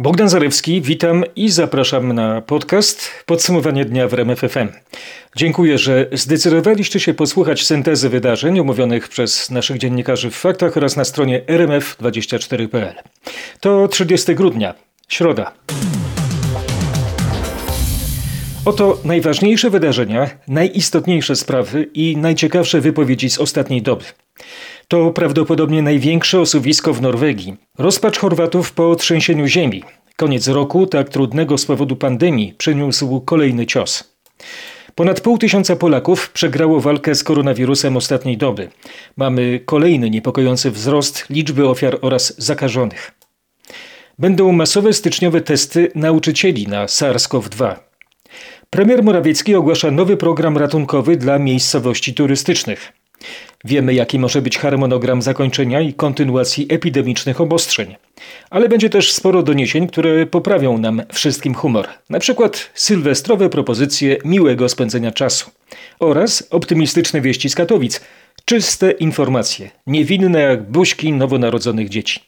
Bogdan Zarewski, witam i zapraszam na podcast Podsumowanie dnia w RMFFM. Dziękuję, że zdecydowaliście się posłuchać syntezy wydarzeń omówionych przez naszych dziennikarzy w faktach oraz na stronie rmf24.pl. To 30 grudnia, środa. Oto najważniejsze wydarzenia, najistotniejsze sprawy i najciekawsze wypowiedzi z ostatniej doby. To prawdopodobnie największe osuwisko w Norwegii. Rozpacz Chorwatów po trzęsieniu ziemi. Koniec roku, tak trudnego z powodu pandemii, przyniósł kolejny cios. Ponad pół tysiąca Polaków przegrało walkę z koronawirusem ostatniej doby. Mamy kolejny niepokojący wzrost liczby ofiar oraz zakażonych. Będą masowe styczniowe testy nauczycieli na SARS-CoV-2. Premier Morawiecki ogłasza nowy program ratunkowy dla miejscowości turystycznych. Wiemy, jaki może być harmonogram zakończenia i kontynuacji epidemicznych obostrzeń. Ale będzie też sporo doniesień, które poprawią nam wszystkim humor. Na przykład sylwestrowe propozycje miłego spędzenia czasu. Oraz optymistyczne wieści z Katowic. Czyste informacje, niewinne jak buźki nowonarodzonych dzieci.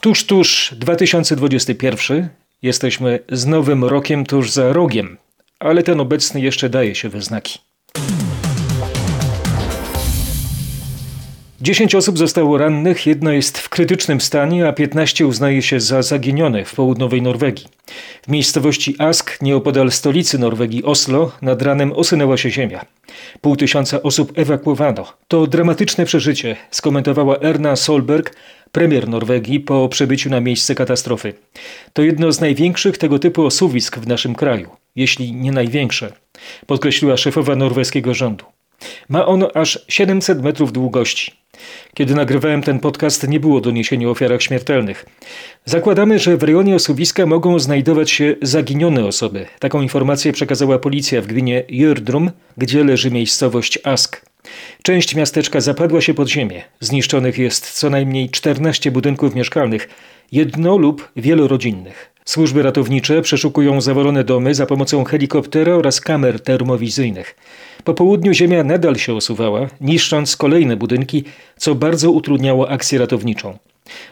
Tuż, tuż 2021. Jesteśmy z nowym rokiem tuż za rogiem, ale ten obecny jeszcze daje się we znaki. 10 osób zostało rannych, jedno jest w krytycznym stanie, a 15 uznaje się za zaginione w południowej Norwegii. W miejscowości Ask, nieopodal stolicy Norwegii Oslo, nad ranem osynęła się ziemia. Pół tysiąca osób ewakuowano. To dramatyczne przeżycie, skomentowała Erna Solberg, premier Norwegii, po przybyciu na miejsce katastrofy. To jedno z największych tego typu osuwisk w naszym kraju, jeśli nie największe, podkreśliła szefowa norweskiego rządu. Ma ono aż 700 metrów długości. Kiedy nagrywałem ten podcast, nie było doniesień o ofiarach śmiertelnych. Zakładamy, że w rejonie osuwiska mogą znajdować się zaginione osoby. Taką informację przekazała policja w gminie Jördrum, gdzie leży miejscowość Ask. Część miasteczka zapadła się pod ziemię. Zniszczonych jest co najmniej 14 budynków mieszkalnych, jedno lub wielorodzinnych. Służby ratownicze przeszukują zawalone domy za pomocą helikoptera oraz kamer termowizyjnych. Po południu ziemia nadal się osuwała, niszcząc kolejne budynki, co bardzo utrudniało akcję ratowniczą.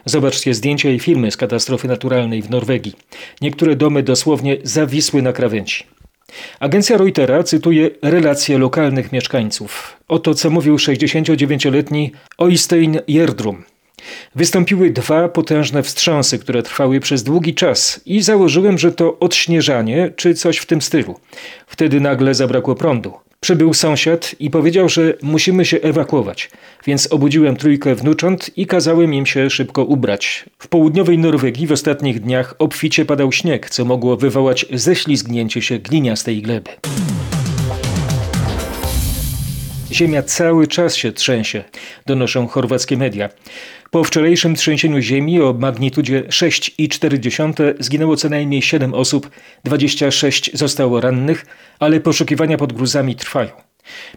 Zobaczcie zdjęcia i filmy z katastrofy naturalnej w Norwegii. Niektóre domy dosłownie zawisły na krawędzi. Agencja Reutera cytuje relacje lokalnych mieszkańców. Oto co mówił 69-letni Oystein Jerdrum. Wystąpiły dwa potężne wstrząsy, które trwały przez długi czas i założyłem, że to odśnieżanie czy coś w tym stylu. Wtedy nagle zabrakło prądu. Przybył sąsiad i powiedział, że musimy się ewakuować, więc obudziłem trójkę wnucząt i kazałem im się szybko ubrać. W południowej Norwegii w ostatnich dniach obficie padał śnieg, co mogło wywołać ześlizgnięcie się gliniastej gleby. Ziemia cały czas się trzęsie, donoszą chorwackie media. Po wczorajszym trzęsieniu ziemi o magnitudzie 6,4 zginęło co najmniej 7 osób, 26 zostało rannych, ale poszukiwania pod gruzami trwają.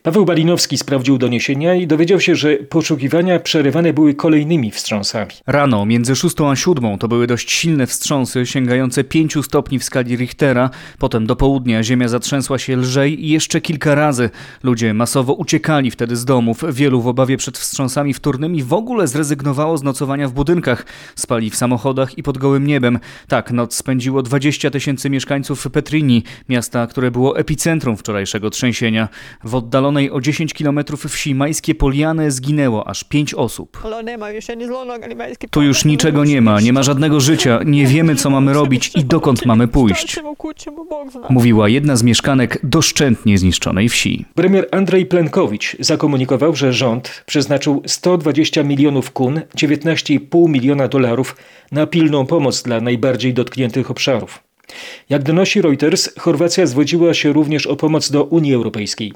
Paweł Balinowski sprawdził doniesienia i dowiedział się, że poszukiwania przerywane były kolejnymi wstrząsami. Rano, między 6 a 7 to były dość silne wstrząsy, sięgające 5 stopni w skali Richtera. Potem do południa ziemia zatrzęsła się lżej i jeszcze kilka razy. Ludzie masowo uciekali wtedy z domów. Wielu w obawie przed wstrząsami wtórnymi w ogóle zrezygnowało z nocowania w budynkach. Spali w samochodach i pod gołym niebem. Tak, noc spędziło 20 tysięcy mieszkańców Petrini, miasta, które było epicentrum wczorajszego trzęsienia. W oddalonej o 10 km wsi Majskie Poliany zginęło aż 5 osób. Tu już niczego nie ma, nie ma żadnego życia, nie wiemy co mamy robić i dokąd mamy pójść. Mówiła jedna z mieszkanek doszczętnie zniszczonej wsi. Premier Andrzej Plenkowicz zakomunikował, że rząd przeznaczył 120 milionów kun, 19,5 miliona dolarów na pilną pomoc dla najbardziej dotkniętych obszarów. Jak donosi Reuters, Chorwacja zwodziła się również o pomoc do Unii Europejskiej.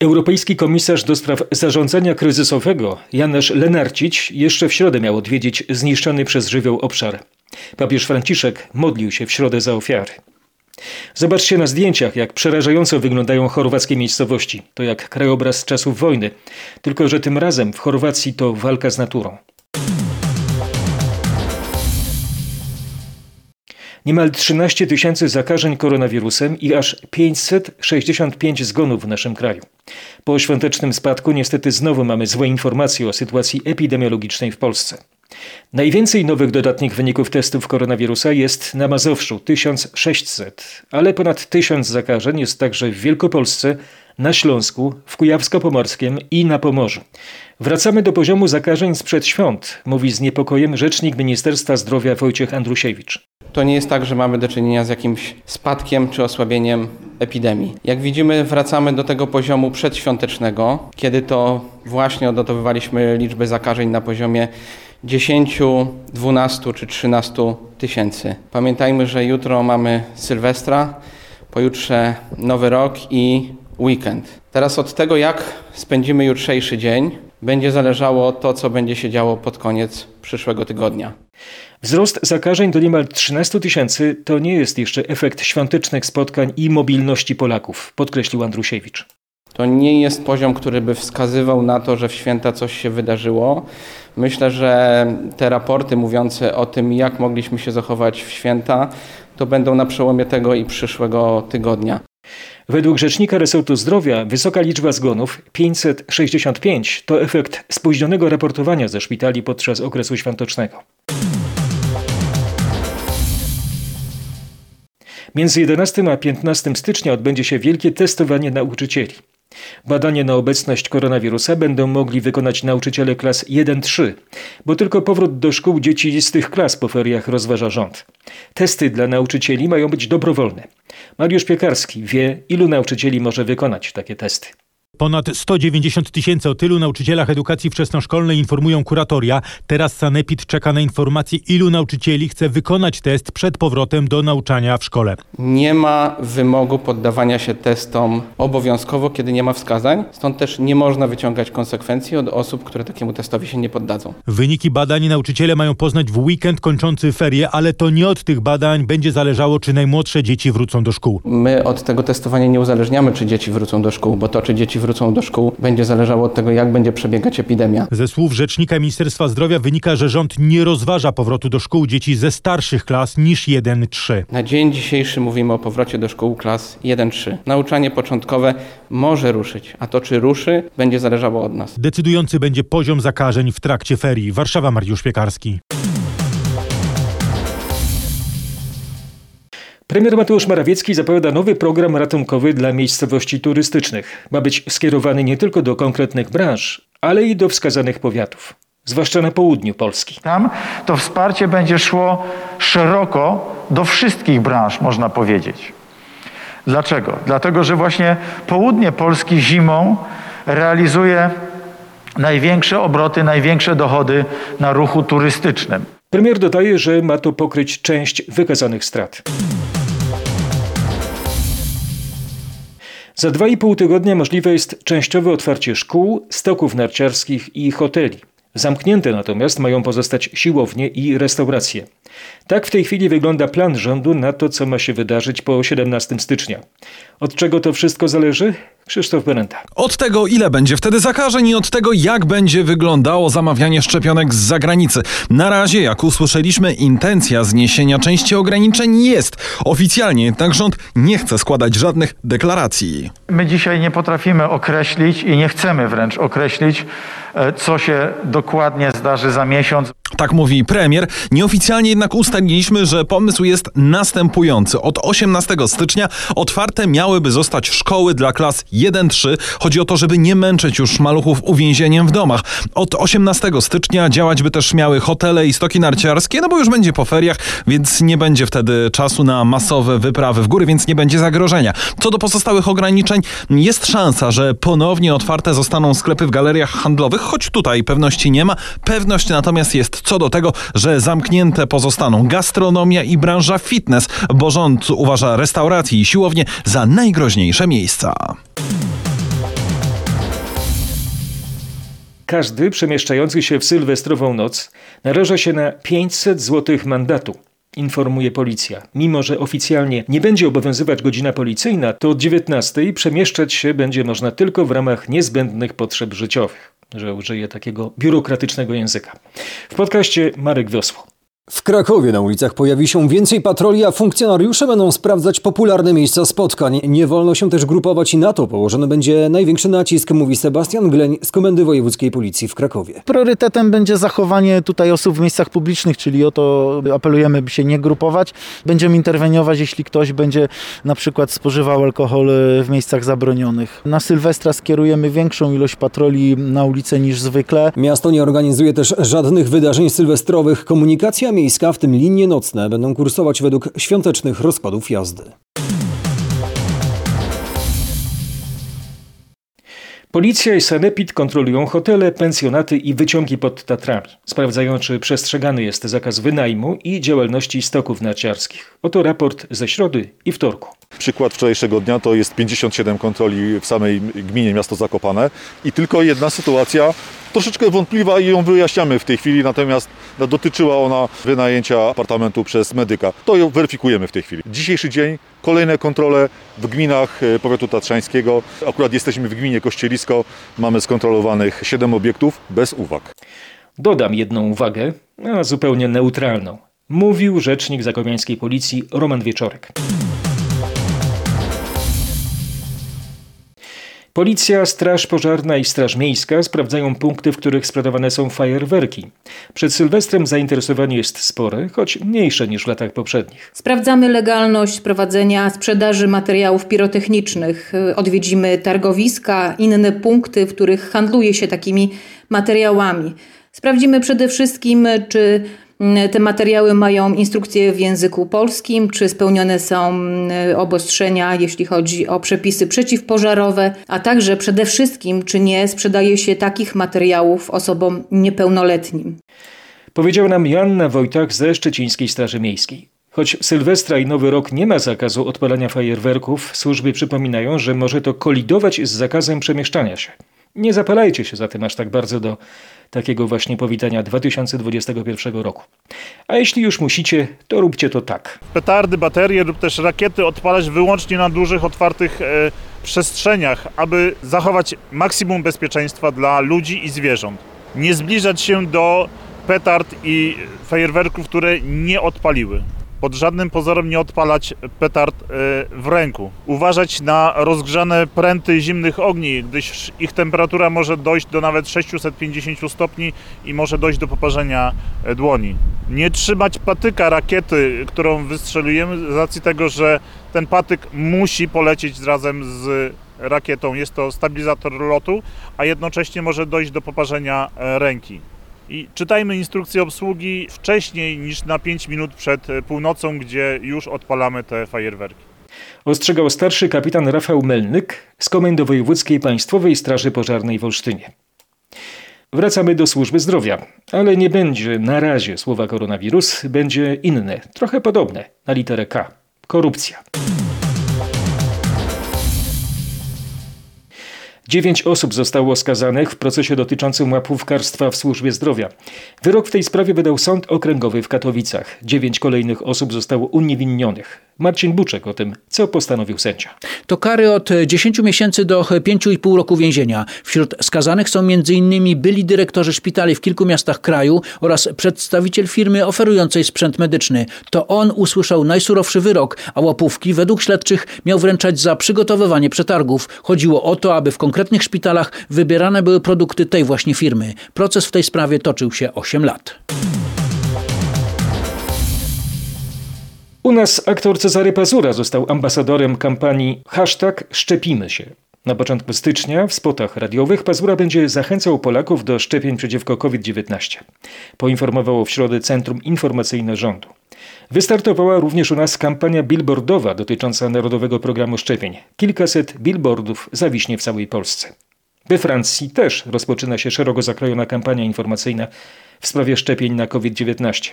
Europejski komisarz do spraw zarządzania kryzysowego Janusz Lenarcic jeszcze w środę miał odwiedzić zniszczony przez żywioł obszar. Papież Franciszek modlił się w środę za ofiary. Zobaczcie na zdjęciach, jak przerażająco wyglądają chorwackie miejscowości. To jak krajobraz czasów wojny, tylko że tym razem w Chorwacji to walka z naturą. Niemal 13 tysięcy zakażeń koronawirusem i aż 565 zgonów w naszym kraju. Po świątecznym spadku niestety znowu mamy złe informacje o sytuacji epidemiologicznej w Polsce. Najwięcej nowych dodatnich wyników testów koronawirusa jest na Mazowszu 1600, ale ponad 1000 zakażeń jest także w Wielkopolsce, na Śląsku, w Kujawsko-Pomorskiem i na Pomorzu. Wracamy do poziomu zakażeń sprzed świąt, mówi z niepokojem rzecznik Ministerstwa Zdrowia Wojciech Andrusiewicz. To nie jest tak, że mamy do czynienia z jakimś spadkiem czy osłabieniem epidemii. Jak widzimy, wracamy do tego poziomu przedświątecznego, kiedy to właśnie odnotowywaliśmy liczbę zakażeń na poziomie 10, 12 czy 13 tysięcy. Pamiętajmy, że jutro mamy Sylwestra, pojutrze Nowy Rok i weekend. Teraz od tego, jak spędzimy jutrzejszy dzień, będzie zależało to, co będzie się działo pod koniec przyszłego tygodnia. Wzrost zakażeń do niemal 13 tysięcy to nie jest jeszcze efekt świątecznych spotkań i mobilności Polaków, podkreślił Andrusiewicz. To nie jest poziom, który by wskazywał na to, że w święta coś się wydarzyło. Myślę, że te raporty mówiące o tym, jak mogliśmy się zachować w święta, to będą na przełomie tego i przyszłego tygodnia. Według rzecznika resortu zdrowia wysoka liczba zgonów 565 to efekt spóźnionego raportowania ze szpitali podczas okresu świątecznego. Między 11 a 15 stycznia odbędzie się wielkie testowanie nauczycieli. Badanie na obecność koronawirusa będą mogli wykonać nauczyciele klas 1-3, bo tylko powrót do szkół dzieci z tych klas po feriach rozważa rząd. Testy dla nauczycieli mają być dobrowolne. Mariusz Piekarski wie, ilu nauczycieli może wykonać takie testy. Ponad 190 tysięcy o tylu nauczycielach edukacji wczesnoszkolnej informują kuratoria. Teraz Sanepid czeka na informację, ilu nauczycieli chce wykonać test przed powrotem do nauczania w szkole. Nie ma wymogu poddawania się testom obowiązkowo, kiedy nie ma wskazań, stąd też nie można wyciągać konsekwencji od osób, które takiemu testowi się nie poddadzą. Wyniki badań nauczyciele mają poznać w weekend kończący ferie, ale to nie od tych badań będzie zależało, czy najmłodsze dzieci wrócą do szkół. My od tego testowania nie uzależniamy, czy dzieci wrócą do szkół, bo to, czy dzieci wrócą do szkół, będzie zależało od tego, jak będzie przebiegać epidemia. Ze słów rzecznika Ministerstwa Zdrowia wynika, że rząd nie rozważa powrotu do szkół dzieci ze starszych klas niż 1-3. Na dzień dzisiejszy mówimy o powrocie do szkół klas 1-3. Nauczanie początkowe może ruszyć, a to czy ruszy, będzie zależało od nas. Decydujący będzie poziom zakażeń w trakcie ferii. Warszawa, Mariusz Piekarski. Premier Mateusz Morawiecki zapowiada nowy program ratunkowy dla miejscowości turystycznych. Ma być skierowany nie tylko do konkretnych branż, ale i do wskazanych powiatów, zwłaszcza na południu Polski. Tam to wsparcie będzie szło szeroko do wszystkich branż, można powiedzieć. Dlaczego? Dlatego, że właśnie południe Polski zimą realizuje największe obroty, największe dochody na ruchu turystycznym. Premier dodaje, że ma to pokryć część wykazanych strat. Za dwa i pół tygodnia możliwe jest częściowe otwarcie szkół, stoków narciarskich i hoteli. Zamknięte natomiast mają pozostać siłownie i restauracje. Tak w tej chwili wygląda plan rządu na to, co ma się wydarzyć po 17 stycznia. Od czego to wszystko zależy? Krzysztof Berenta. Od tego, ile będzie wtedy zakażeń i od tego, jak będzie wyglądało zamawianie szczepionek z zagranicy. Na razie, jak usłyszeliśmy, intencja zniesienia części ograniczeń jest. Oficjalnie jednak rząd nie chce składać żadnych deklaracji. My dzisiaj nie potrafimy określić i nie chcemy wręcz określić, e, co się dokładnie zdarzy za miesiąc. Tak mówi premier. Nieoficjalnie jednak ustaliliśmy, że pomysł jest następujący. Od 18 stycznia otwarte miałyby zostać szkoły dla klas 1-3. Chodzi o to, żeby nie męczyć już maluchów uwięzieniem w domach. Od 18 stycznia działać by też miały hotele i stoki narciarskie, no bo już będzie po feriach, więc nie będzie wtedy czasu na masowe wyprawy w góry, więc nie będzie zagrożenia. Co do pozostałych ograniczeń, jest szansa, że ponownie otwarte zostaną sklepy w galeriach handlowych, choć tutaj pewności nie ma. Pewność natomiast jest co do tego, że zamknięte pozostaną gastronomia i branża fitness, bo rząd uważa restauracje i siłownie za najgroźniejsze miejsca. Każdy przemieszczający się w sylwestrową noc naraża się na 500 zł mandatu, informuje policja. Mimo, że oficjalnie nie będzie obowiązywać godzina policyjna, to od 19 przemieszczać się będzie można tylko w ramach niezbędnych potrzeb życiowych, że użyję takiego biurokratycznego języka. W podcaście Marek Wiosło. W Krakowie na ulicach pojawi się więcej patroli, a funkcjonariusze będą sprawdzać popularne miejsca spotkań. Nie wolno się też grupować i na to położony będzie największy nacisk, mówi Sebastian Gleń z Komendy Wojewódzkiej Policji w Krakowie. Priorytetem będzie zachowanie tutaj osób w miejscach publicznych, czyli o to apelujemy, by się nie grupować. Będziemy interweniować, jeśli ktoś będzie na przykład spożywał alkohol w miejscach zabronionych. Na Sylwestra skierujemy większą ilość patroli na ulicę niż zwykle. Miasto nie organizuje też żadnych wydarzeń sylwestrowych. Komunikacja miejska, w tym linie nocne, będą kursować według świątecznych rozkładów jazdy. Policja i Sanepid kontrolują hotele, pensjonaty i wyciągi pod Tatrami. Sprawdzają, czy przestrzegany jest zakaz wynajmu i działalności stoków narciarskich. Oto raport ze środy i wtorku. Przykład wczorajszego dnia to jest 57 kontroli w samej gminie miasto Zakopane i tylko jedna sytuacja troszeczkę wątpliwa i ją wyjaśniamy w tej chwili, natomiast no, dotyczyła ona wynajęcia apartamentu przez medyka. To ją weryfikujemy w tej chwili. Dzisiejszy dzień, kolejne kontrole w gminach e, powiatu tatrzańskiego. Akurat jesteśmy w gminie Kościelisko, mamy skontrolowanych 7 obiektów bez uwag. Dodam jedną uwagę, a zupełnie neutralną. Mówił rzecznik zakomiańskiej policji Roman Wieczorek. Policja, Straż Pożarna i Straż Miejska sprawdzają punkty, w których sprzedawane są fajerwerki. Przed Sylwestrem zainteresowanie jest spore, choć mniejsze niż w latach poprzednich. Sprawdzamy legalność prowadzenia sprzedaży materiałów pirotechnicznych. Odwiedzimy targowiska, inne punkty, w których handluje się takimi materiałami. Sprawdzimy przede wszystkim, czy te materiały mają instrukcje w języku polskim, czy spełnione są obostrzenia, jeśli chodzi o przepisy przeciwpożarowe, a także przede wszystkim, czy nie sprzedaje się takich materiałów osobom niepełnoletnim. Powiedział nam Joanna Wojtak ze Szczecińskiej Straży Miejskiej. Choć Sylwestra i Nowy Rok nie ma zakazu odpalania fajerwerków, służby przypominają, że może to kolidować z zakazem przemieszczania się. Nie zapalajcie się zatem aż tak bardzo do takiego właśnie powitania 2021 roku. A jeśli już musicie, to róbcie to tak. Petardy, baterie lub też rakiety odpalać wyłącznie na dużych, otwartych e, przestrzeniach, aby zachować maksimum bezpieczeństwa dla ludzi i zwierząt. Nie zbliżać się do petard i fajerwerków, które nie odpaliły pod żadnym pozorem nie odpalać petard e, w ręku. Uważać na rozgrzane pręty zimnych ogni, gdyż ich temperatura może dojść do nawet 650 stopni i może dojść do poparzenia e, dłoni. Nie trzymać patyka rakiety, którą wystrzelujemy, z racji tego, że ten patyk musi polecieć razem z rakietą. Jest to stabilizator lotu, a jednocześnie może dojść do poparzenia e, ręki. I czytajmy instrukcję obsługi wcześniej niż na 5 minut przed e, północą, gdzie już odpalamy te fajerwerki. Ostrzegał starszy kapitan Rafał Melnyk z Komendy Wojewódzkiej Państwowej Straży Pożarnej w Olsztynie. Wracamy do służby zdrowia, ale nie będzie na razie słowa koronawirus, będzie inne, trochę podobne, na literę K. Korupcja. Dziewięć osób zostało skazanych w procesie dotyczącym łapówkarstwa w służbie zdrowia. Wyrok w tej sprawie wydał Sąd Okręgowy w Katowicach. Dziewięć kolejnych osób zostało uniewinnionych. Marcin Buczek o tym, co postanowił sędzia. To kary od 10 miesięcy do 5,5 roku więzienia. Wśród skazanych są m.in. byli dyrektorzy szpitali w kilku miastach kraju oraz przedstawiciel firmy oferującej sprzęt medyczny. To on usłyszał najsurowszy wyrok, a łapówki według śledczych miał wręczać za przygotowywanie przetargów. Chodziło o to, aby w konkretnych szpitalach wybierane były produkty tej właśnie firmy. Proces w tej sprawie toczył się 8 lat. U nas aktor Cezary Pazura został ambasadorem kampanii Hashtag Szczepimy się. Na początku stycznia w spotach radiowych Pazura będzie zachęcał Polaków do szczepień przeciwko COVID-19. Poinformowało w środę Centrum Informacyjne Rządu. Wystartowała również u nas kampania billboardowa dotycząca Narodowego Programu Szczepień. Kilkaset billboardów zawiśnie w całej Polsce. We Francji też rozpoczyna się szeroko zakrojona kampania informacyjna w sprawie szczepień na COVID-19.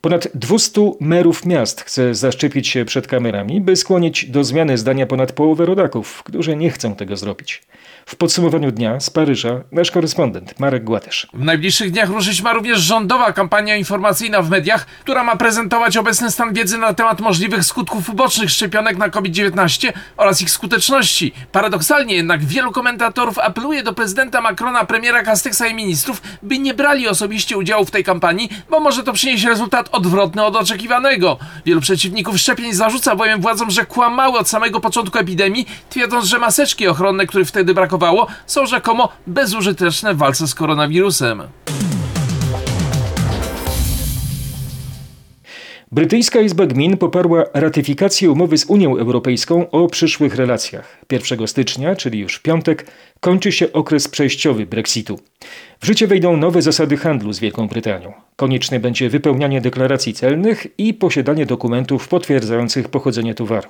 Ponad 200 merów miast chce zaszczepić się przed kamerami, by skłonić do zmiany zdania ponad połowę rodaków, którzy nie chcą tego zrobić. W podsumowaniu dnia z Paryża nasz korespondent Marek Gładysz. W najbliższych dniach ruszyć ma również rządowa kampania informacyjna w mediach, która ma prezentować obecny stan wiedzy na temat możliwych skutków ubocznych szczepionek na COVID-19 oraz ich skuteczności. Paradoksalnie jednak wielu komentatorów apeluje do prezydenta Macrona, premiera Castexa i ministrów, by nie brali osobiście udziału w tej kampanii, bo może to przynieść rezultat odwrotny od oczekiwanego. Wielu przeciwników szczepień zarzuca bowiem władzom, że kłamały od samego początku epidemii, twierdząc, że maseczki ochronne, których wtedy brakowało, są rzekomo bezużyteczne w walce z koronawirusem. Brytyjska Izba Gmin poparła ratyfikację umowy z Unią Europejską o przyszłych relacjach. 1 stycznia, czyli już w piątek, kończy się okres przejściowy Brexitu. W życie wejdą nowe zasady handlu z Wielką Brytanią. Konieczne będzie wypełnianie deklaracji celnych i posiadanie dokumentów potwierdzających pochodzenie towaru.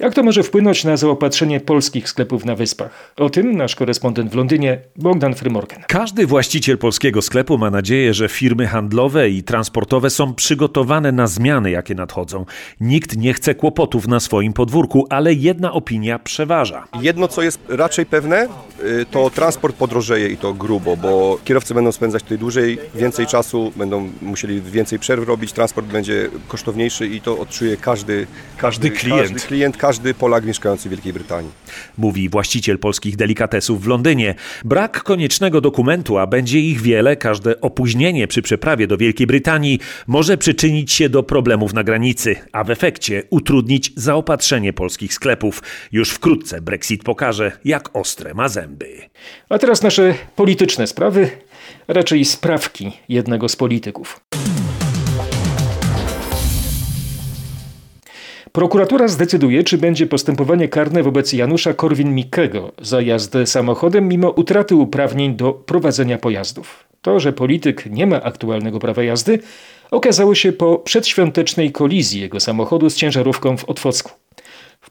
Jak to może wpłynąć na zaopatrzenie polskich sklepów na wyspach? O tym nasz korespondent w Londynie Bogdan Frymorgan. Każdy właściciel polskiego sklepu ma nadzieję, że firmy handlowe i transportowe są przygotowane na zmiany, jakie nadchodzą. Nikt nie chce kłopotów na swoim podwórku, ale jedna opinia przeważa. Jedno, co jest raczej pewne, y, to transport podrożeje i to grubo, bo kierowcy będą spędzać tutaj dłużej, więcej czasu, będą musieli więcej przerw robić, transport będzie kosztowniejszy i to odczuje każdy, Każdy klient. każdy, klient, każdy Polak mieszkający w Wielkiej Brytanii. Mówi właściciel polskich delikatesów w Londynie. Brak koniecznego dokumentu, a będzie ich wiele, każde opóźnienie przy przeprawie do Wielkiej Brytanii może przyczynić się do problemów na granicy, a w efekcie utrudnić zaopatrzenie polskich sklepów. Już wkrótce Brexit pokaże, jak ostre ma zęby. A teraz nasze polityczne sprawy, a raczej sprawki jednego z polityków. Prokuratura zdecyduje, czy będzie postępowanie karne wobec Janusza Korwin-Mikkego za jazdę samochodem mimo utraty uprawnień do prowadzenia pojazdów. To, że polityk nie ma aktualnego prawa jazdy, okazało się po przedświątecznej kolizji jego samochodu z ciężarówką w Otwocku.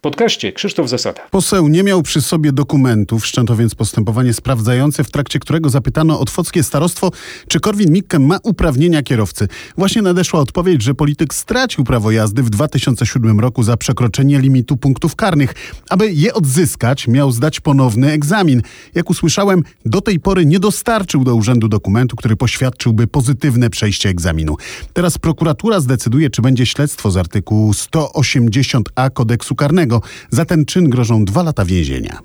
Podcaście Krzysztof Zasada. Poseł nie miał przy sobie dokumentów, wszczęto więc postępowanie sprawdzające, w trakcie którego zapytano otwockie starostwo, czy Korwin-Mikke ma uprawnienia kierowcy. Właśnie nadeszła odpowiedź, że polityk stracił prawo jazdy w 2007 roku za przekroczenie limitu punktów karnych. Aby je odzyskać, miał zdać ponowny egzamin. Jak usłyszałem, do tej pory nie dostarczył do urzędu dokumentu, który poświadczyłby pozytywne przejście egzaminu. Teraz prokuratura zdecyduje, czy będzie śledztwo z artykułu 180a kodeksu karnego. Za ten czyn grożą dwa lata więzienia.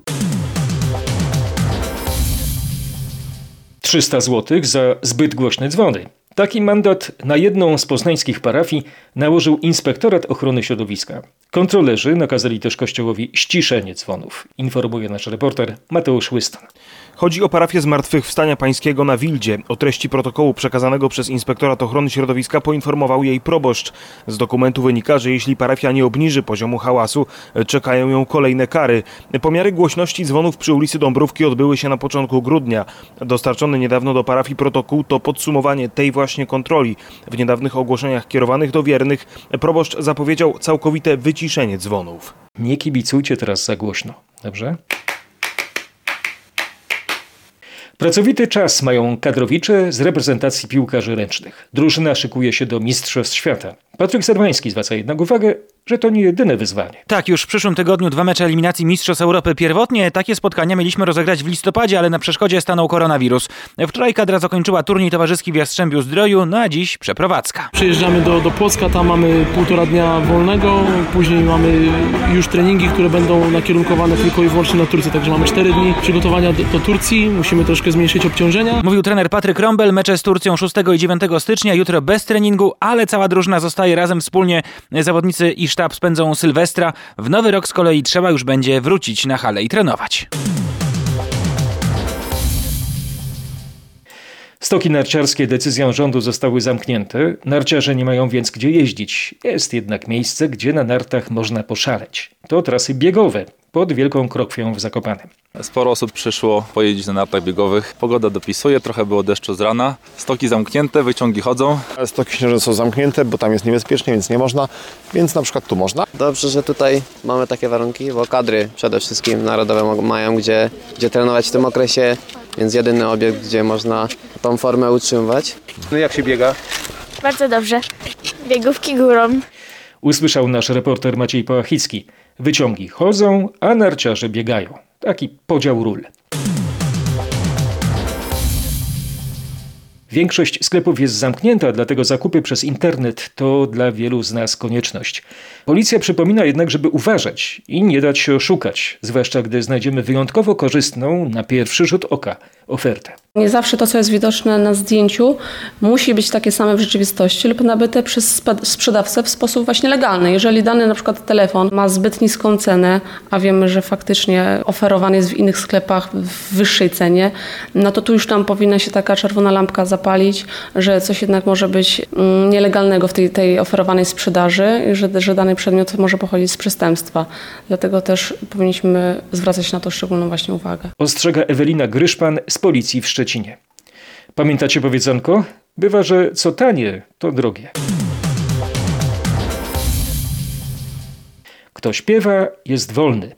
300 zł za zbyt głośne dzwony. Taki mandat na jedną z poznańskich parafii nałożył Inspektorat Ochrony Środowiska. Kontrolerzy nakazali też kościołowi ściszenie dzwonów, informuje nasz reporter Mateusz Łyston. Chodzi o parafię Zmartwychwstania Pańskiego na Wildzie. O treści protokołu przekazanego przez Inspektorat Ochrony Środowiska poinformował jej proboszcz. Z dokumentu wynika, że jeśli parafia nie obniży poziomu hałasu, czekają ją kolejne kary. Pomiary głośności dzwonów przy ulicy Dąbrówki odbyły się na początku grudnia. Dostarczony niedawno do parafii protokół to podsumowanie tej właśnie kontroli. W niedawnych ogłoszeniach kierowanych do wiernych proboszcz zapowiedział całkowite wyciszenie dzwonów. Nie kibicujcie teraz za głośno, dobrze? Pracowity czas mają kadrowicze z reprezentacji piłkarzy ręcznych. Drużyna szykuje się do Mistrzostw Świata. Patryk Serwański zwraca jednak uwagę, że to nie jedyne wyzwanie. Tak, już w przyszłym tygodniu dwa mecze eliminacji Mistrzostw Europy. Pierwotnie takie spotkania mieliśmy rozegrać w listopadzie, ale na przeszkodzie stanął koronawirus. Wczoraj kadra zakończyła turniej towarzyski w Jastrzębiu Zdroju, no a dziś przeprowadzka. Przyjeżdżamy do, do Płocka, tam mamy półtora dnia wolnego, później mamy już treningi, które będą nakierunkowane tylko i wyłącznie na Turcję, także mamy cztery dni przygotowania do, do Turcji, musimy troszkę zmniejszyć obciążenia. Mówił trener Patryk Rombel, mecze z Turcją 6 i 9 stycznia, jutro bez treningu, ale cała drużyna zostaje razem wspólnie. Zawodnicy i sztab spędzą Sylwestra. W nowy rok z kolei trzeba już będzie wrócić na halę i trenować. Stoki narciarskie decyzją rządu zostały zamknięte. Narciarze nie mają więc gdzie jeździć. Jest jednak miejsce, gdzie na nartach można poszaleć. To trasy biegowe pod Wielką Krokwią w Zakopanem. Sporo osób przyszło pojeździć na nartach biegowych. Pogoda dopisuje, trochę było deszczu z rana. Stoki zamknięte, wyciągi chodzą. Stoki śnieżne są zamknięte, bo tam jest niebezpiecznie, więc nie można. Więc na przykład tu można. Dobrze, że tutaj mamy takie warunki, bo kadry przede wszystkim narodowe mają gdzie, gdzie trenować w tym okresie, więc jedyny obiekt, gdzie można tą formę utrzymywać. No jak się biega? Bardzo dobrze. Biegówki górą. Usłyszał nasz reporter Maciej Pałachicki. Wyciągi chodzą, a narciarze biegają. Taki podział ról. Większość sklepów jest zamknięta, dlatego zakupy przez internet to dla wielu z nas konieczność. Policja przypomina jednak, żeby uważać i nie dać się oszukać, zwłaszcza gdy znajdziemy wyjątkowo korzystną na pierwszy rzut oka ofertę. Nie zawsze to, co jest widoczne na zdjęciu, musi być takie same w rzeczywistości lub nabyte przez sprzedawcę w sposób właśnie legalny. Jeżeli dany na przykład telefon ma zbyt niską cenę, a wiemy, że faktycznie oferowany jest w innych sklepach w wyższej cenie, no to tu już tam powinna się taka czerwona lampka zapalić, że coś jednak może być mm, nielegalnego w tej, tej oferowanej sprzedaży i że, że dany przedmiot może pochodzić z przestępstwa. Dlatego też powinniśmy zwracać na to szczególną właśnie uwagę. Ostrzega Ewelina Gryszpan z policji w Szczecinie. Pamiętacie powiedzonko? Bywa, że co tanie, to drogie. Kto śpiewa, jest wolny.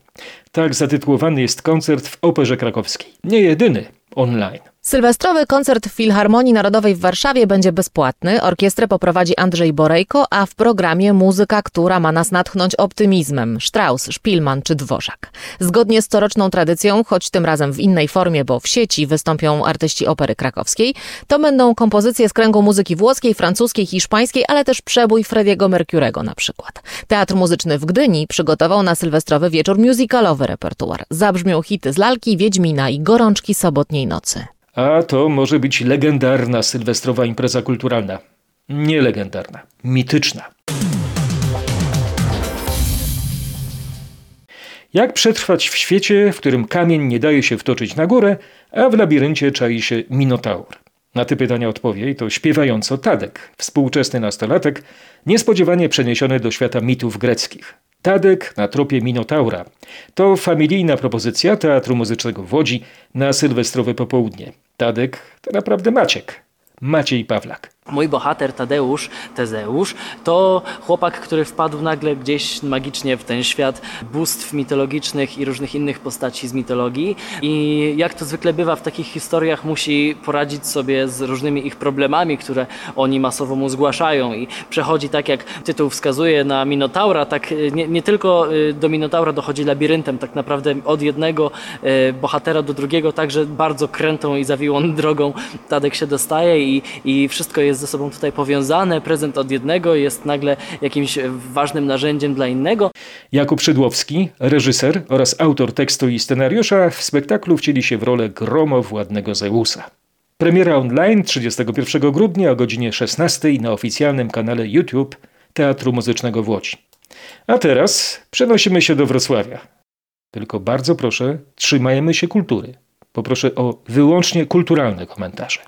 Tak zatytułowany jest koncert w Operze Krakowskiej. Nie jedyny online. Sylwestrowy koncert Filharmonii Narodowej w Warszawie będzie bezpłatny. Orkiestrę poprowadzi Andrzej Borejko, a w programie muzyka, która ma nas natchnąć optymizmem. Strauss, Szpilman czy Dworzak. Zgodnie z coroczną tradycją, choć tym razem w innej formie, bo w sieci wystąpią artyści opery krakowskiej, to będą kompozycje z kręgu muzyki włoskiej, francuskiej, hiszpańskiej, ale też przebój Frediego Mercurego na przykład. Teatr Muzyczny w Gdyni przygotował na sylwestrowy wieczór musicalowy repertuar. Zabrzmią hity z lalki, Wiedźmina i gorączki sobotniej nocy. A to może być legendarna sylwestrowa impreza kulturalna. Nie legendarna, mityczna. Jak przetrwać w świecie, w którym kamień nie daje się wtoczyć na górę, a w labiryncie czai się minotaur? Na te pytania odpowie to śpiewająco Tadek, współczesny nastolatek, niespodziewanie przeniesiony do świata mitów greckich. Tadek na tropie Minotaura. To familijna propozycja Teatru Muzycznego w Łodzi na sylwestrowe popołudnie. Tadek to naprawdę Maciek. Maciej Pawlak. Mój bohater Tadeusz, Tezeusz, to chłopak, który wpadł nagle gdzieś magicznie w ten świat bóstw mitologicznych i różnych innych postaci z mitologii. I jak to zwykle bywa w takich historiach, musi poradzić sobie z różnymi ich problemami, które oni masowo mu zgłaszają. I przechodzi tak, jak tytuł wskazuje, na Minotaura, tak nie, nie tylko y, do Minotaura dochodzi labiryntem, tak naprawdę od jednego y, bohatera do drugiego, także bardzo krętą i zawiłą drogą Tadek się dostaje i, i wszystko jest ze sobą tutaj powiązane. Prezent od jednego jest nagle jakimś ważnym narzędziem dla innego. Jakub Szydłowski, reżyser oraz autor tekstu i scenariusza w spektaklu wcieli się w rolę gromowładnego Zeusa. Premiera online 31 grudnia o godzinie 16 na oficjalnym kanale YouTube Teatru Muzycznego w Łodzi. A teraz przenosimy się do Wrocławia. Tylko bardzo proszę, trzymajmy się kultury. Poproszę o wyłącznie kulturalne komentarze.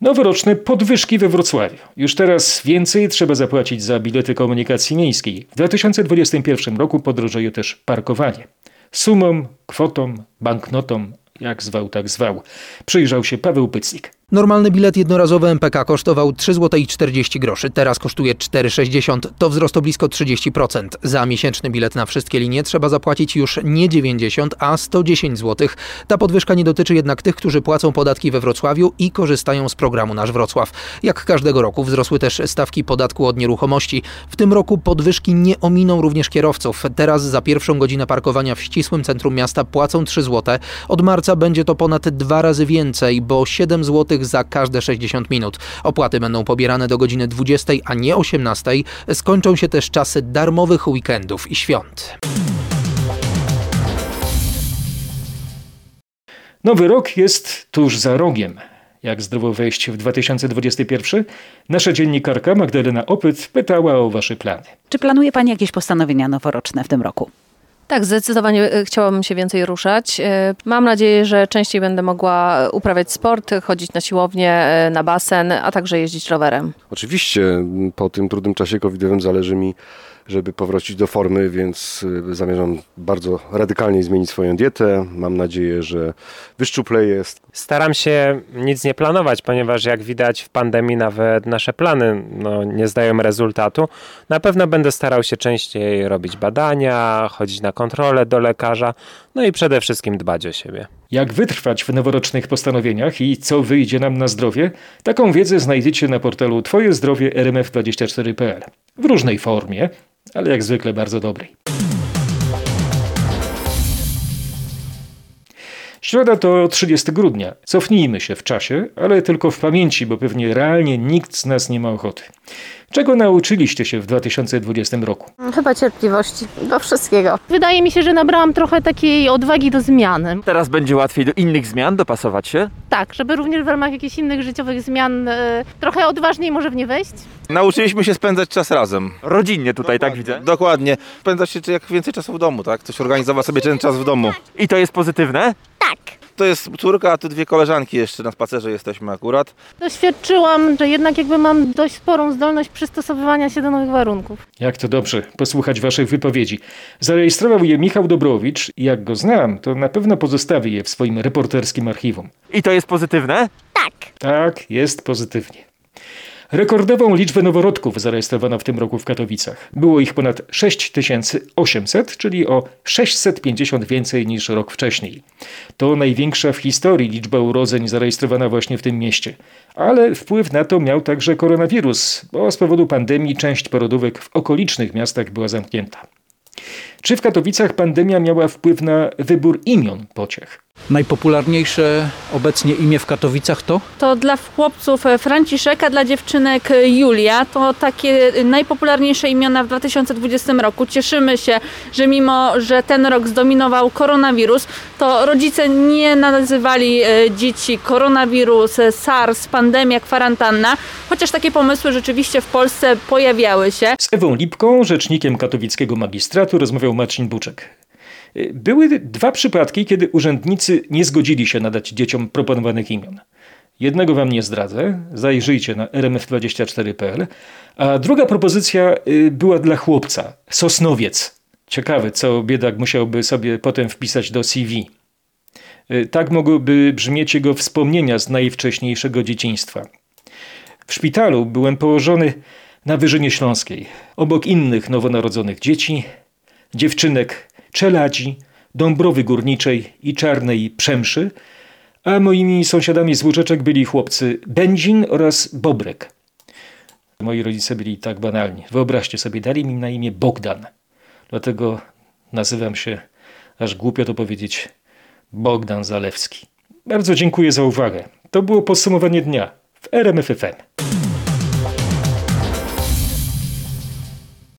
Noworoczne podwyżki we Wrocławiu. Już teraz więcej trzeba zapłacić za bilety komunikacji miejskiej. W 2021 roku podrożeje też parkowanie. Sumą, kwotą, banknotą, jak zwał, tak zwał. Przyjrzał się Paweł Pycnik. Normalny bilet jednorazowy MPK kosztował 3,40 zł teraz kosztuje 4,60 To wzrost o blisko 30%. Za miesięczny bilet na wszystkie linie trzeba zapłacić już nie 90, a 110 zł. Ta podwyżka nie dotyczy jednak tych, którzy płacą podatki we Wrocławiu i korzystają z programu Nasz Wrocław. Jak każdego roku wzrosły też stawki podatku od nieruchomości. W tym roku podwyżki nie ominą również kierowców. Teraz za pierwszą godzinę parkowania w ścisłym centrum miasta płacą 3 zł. Od marca będzie to ponad dwa razy więcej, bo 7 zł za każde 60 minut. Opłaty będą pobierane do godziny 20, a nie 18. Skończą się też czasy darmowych weekendów i świąt. Nowy rok jest tuż za rogiem. Jak zdrowo wejść w 2021? Nasza dziennikarka Magdalena Opyt pytała o Wasze plany. Czy planuje Pani jakieś postanowienia noworoczne w tym roku? Tak, zdecydowanie e, chciałabym się więcej ruszać. E, mam nadzieję, że częściej będę mogła uprawiać sport, chodzić na siłownię, e, na basen, a także jeździć rowerem. Oczywiście po tym trudnym czasie covidowym zależy mi żeby powrócić do formy, więc y, zamierzam bardzo radykalnie zmienić swoją dietę. Mam nadzieję, że wyszczupleję. Staram się nic nie planować, ponieważ jak widać w pandemii nawet nasze plany no, nie zdają rezultatu. Na pewno będę starał się częściej robić badania, chodzić na kontrolę do lekarza, no i przede wszystkim dbać o siebie. Jak wytrwać w noworocznych postanowieniach i co wyjdzie nam na zdrowie? Taką wiedzę znajdziecie na portalu Twoje zdrowie rmf24.pl w różnej formie, ale jak zwykle bardzo dobrej. Środa to 30 grudnia. Cofnijmy się w czasie, ale tylko w pamięci, bo pewnie realnie nikt z nas nie ma ochoty. Czego nauczyliście się w 2020 roku? Chyba cierpliwości do wszystkiego. Wydaje mi się, że nabrałam trochę takiej odwagi do zmiany. Teraz będzie łatwiej do innych zmian dopasować się? Tak, żeby również w ramach jakichś innych życiowych zmian e, trochę odważniej może w nie wejść. Nauczyliśmy się spędzać czas razem. Rodzinnie tutaj, tak widzę? Dokładnie. Spędzać się jak więcej czasu w domu, tak? Coś organizować sobie ten czas w domu. I to jest pozytywne? Tak. To jest córka, a tu dwie koleżanki jeszcze na spacerze jesteśmy akurat. Doświadczyłam, że jednak jakby mam dość sporą zdolność przystosowywania się do nowych warunków. Jak to dobrze posłuchać waszych wypowiedzi. Zarejestrował je Michał Dobrowicz i jak go znam, to na pewno pozostawi je w swoim reporterskim archiwum. I to jest pozytywne? Tak, jest pozytywnie. Rekordową liczbę noworodków zarejestrowano w tym roku w Katowicach. Było ich ponad 6800, czyli o 650 więcej niż rok wcześniej. To największa w historii liczba urodzeń zarejestrowana właśnie w tym mieście. Ale wpływ na to miał także koronawirus, bo z powodu pandemii część porodówek w okolicznych miastach była zamknięta. Czy w Katowicach pandemia miała wpływ na wybór imion pociech? Najpopularniejsze obecnie imię w Katowicach to? To dla chłopców e, Franciszek, a dla dziewczynek e, Julia. To takie e, najpopularniejsze imiona w 2020 roku. Cieszymy się, że mimo, że ten rok zdominował koronawirus, to rodzice nie nazywali dzieci koronawirus, SARS, pandemia, kwarantanna, chociaż takie pomysły rzeczywiście w Polsce pojawiały się. Z Ewą Lipką, rzecznikiem katowickiego magistratu, rozmawiał Marcin Buczek. Były dwa przypadki, kiedy urzędnicy nie zgodzili się nadać dzieciom proponowanych imion. Jednego wam nie zdradzę, zajrzyjcie na rmf24.pl, a druga propozycja y, była dla chłopca, Sosnowiec. Ciekawe, co biedak musiałby sobie potem wpisać do CV. Y, tak mogłyby brzmieć jego wspomnienia z najwcześniejszego dzieciństwa. W szpitalu byłem położony na Wyżynie Śląskiej, obok innych nowonarodzonych dzieci, dziewczynek Czeladzi, Dąbrowy Górniczej i Czarnej Przemszy, a moimi sąsiadami z Łuczeczek byli chłopcy Będzin oraz Bobrek. Moi rodzice byli tak banalni. Wyobraźcie sobie, dali mi na imię Bogdan. Dlatego nazywam się, aż głupio to powiedzieć, Bogdan Zalewski. Bardzo dziękuję za uwagę. To było podsumowanie dnia w RMFFM.